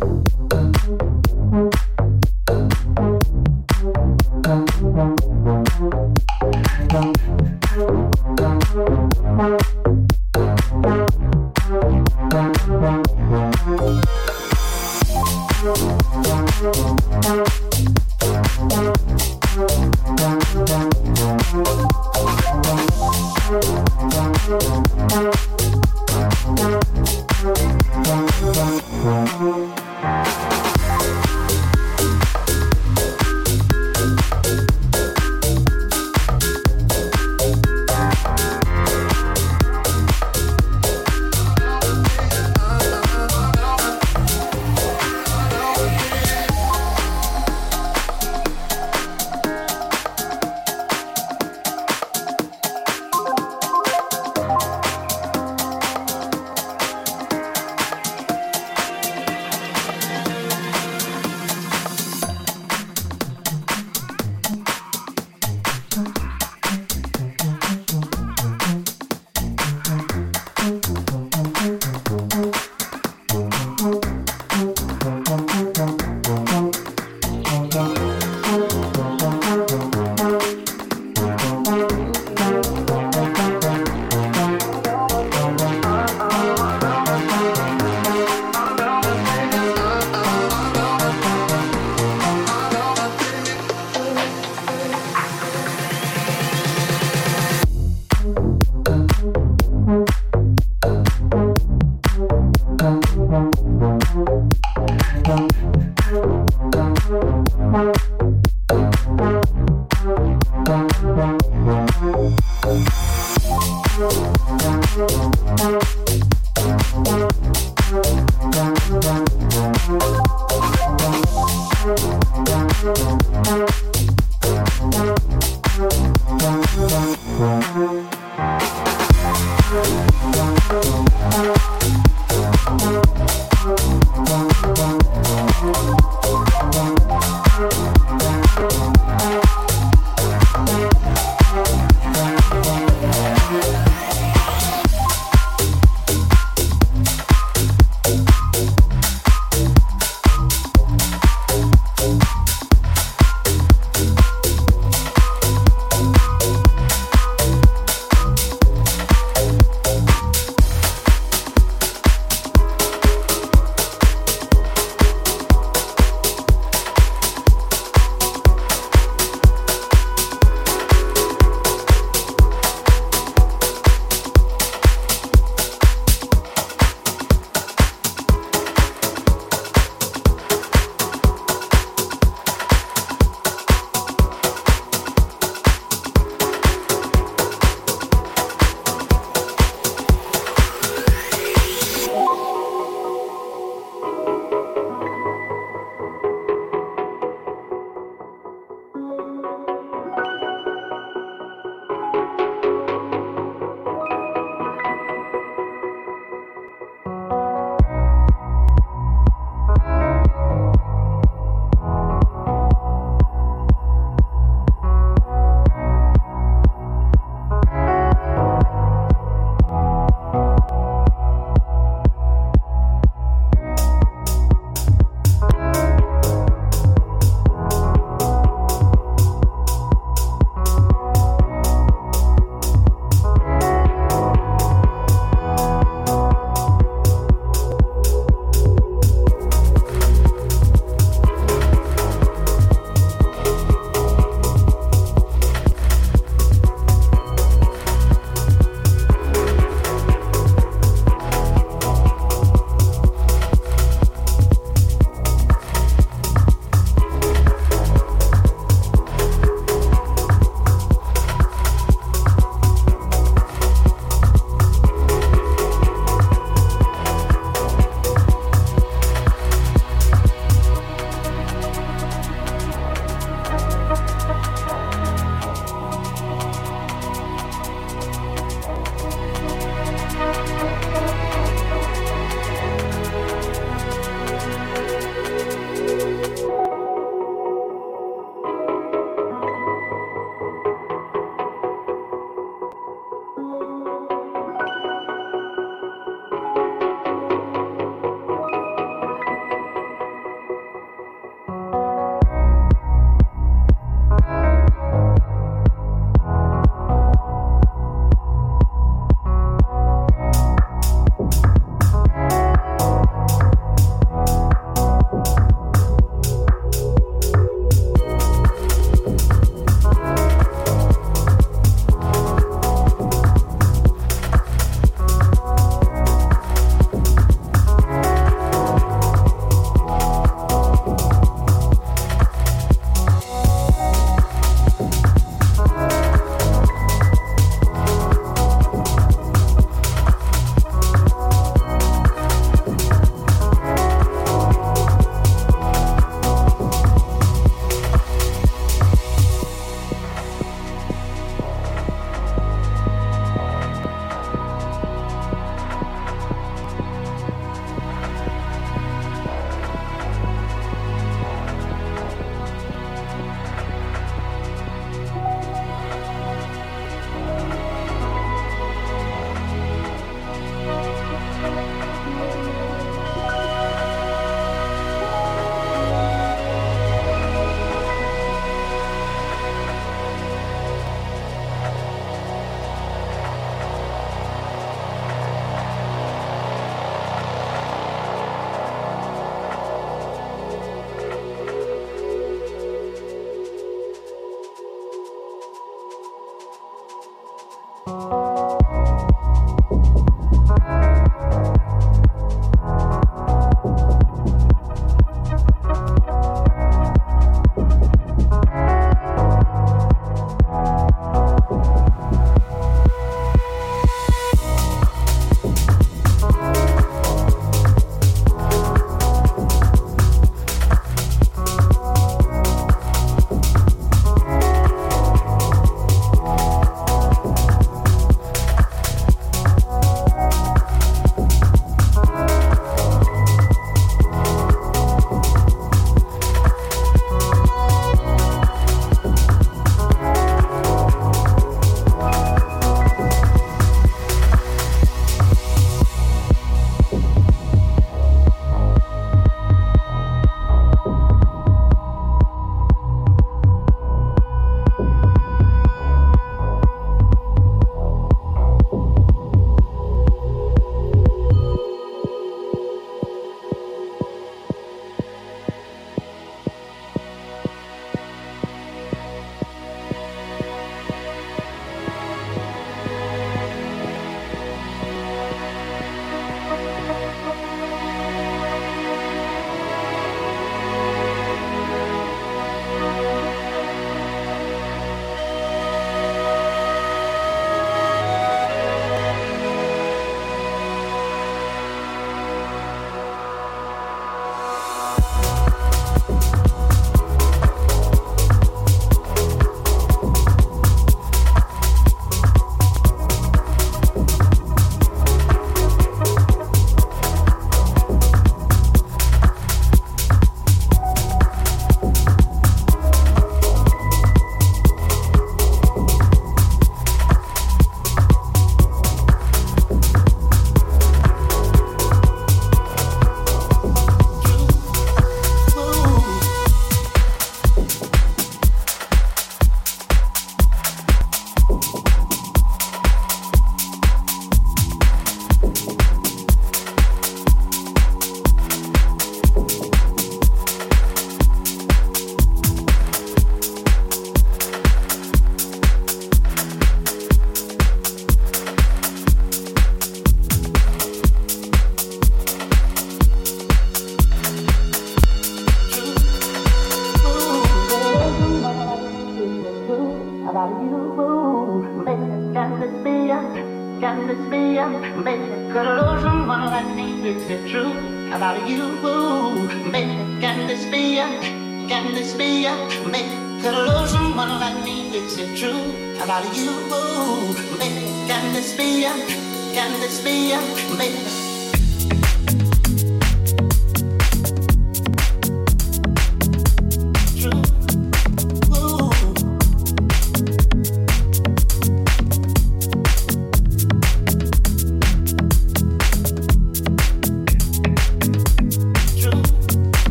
Bye.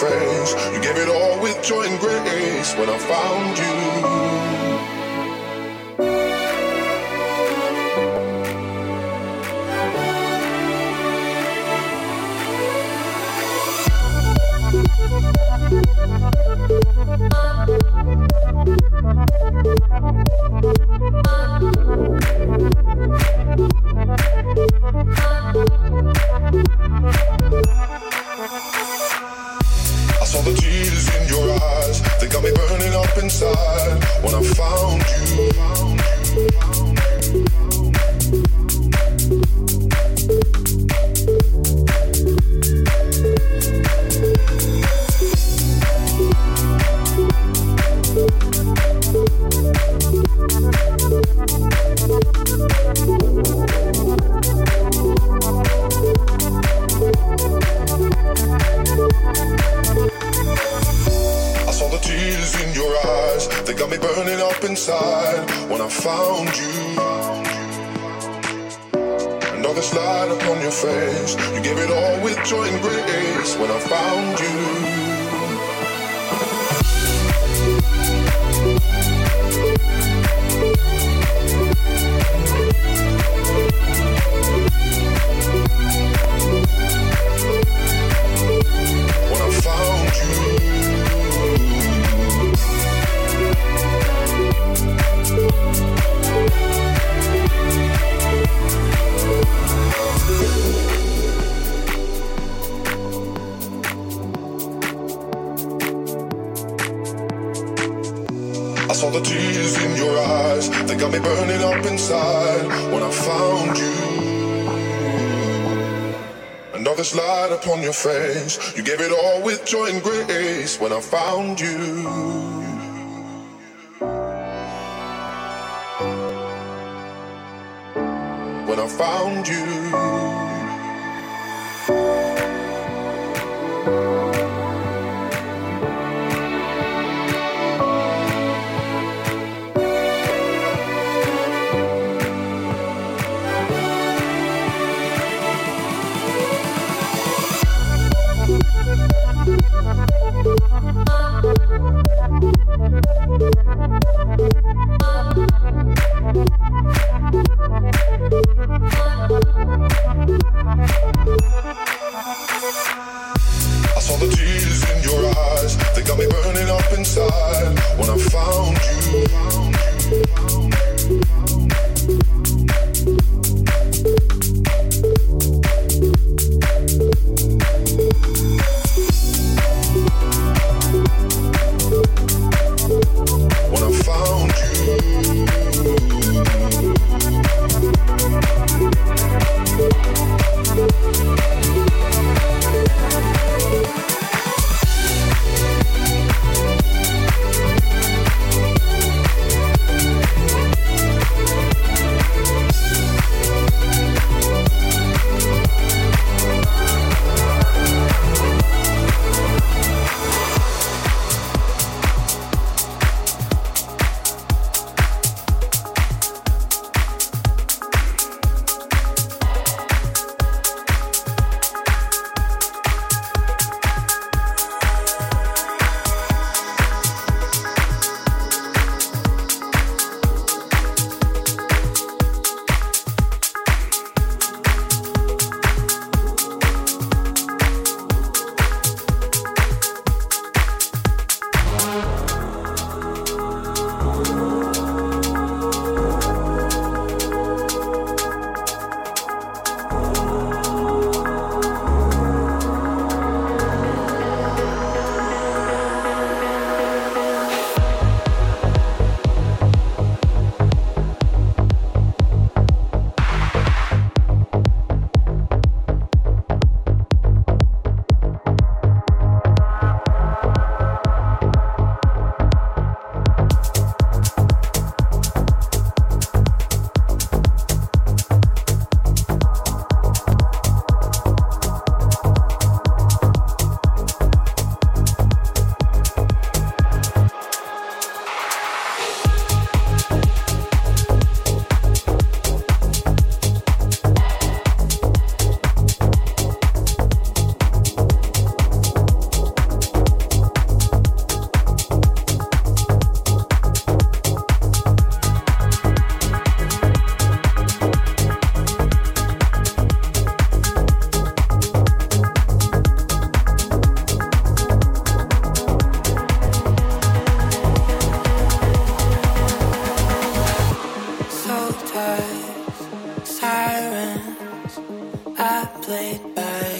Face. You gave it all with joy and grace when I found When I found you. tyrants I played by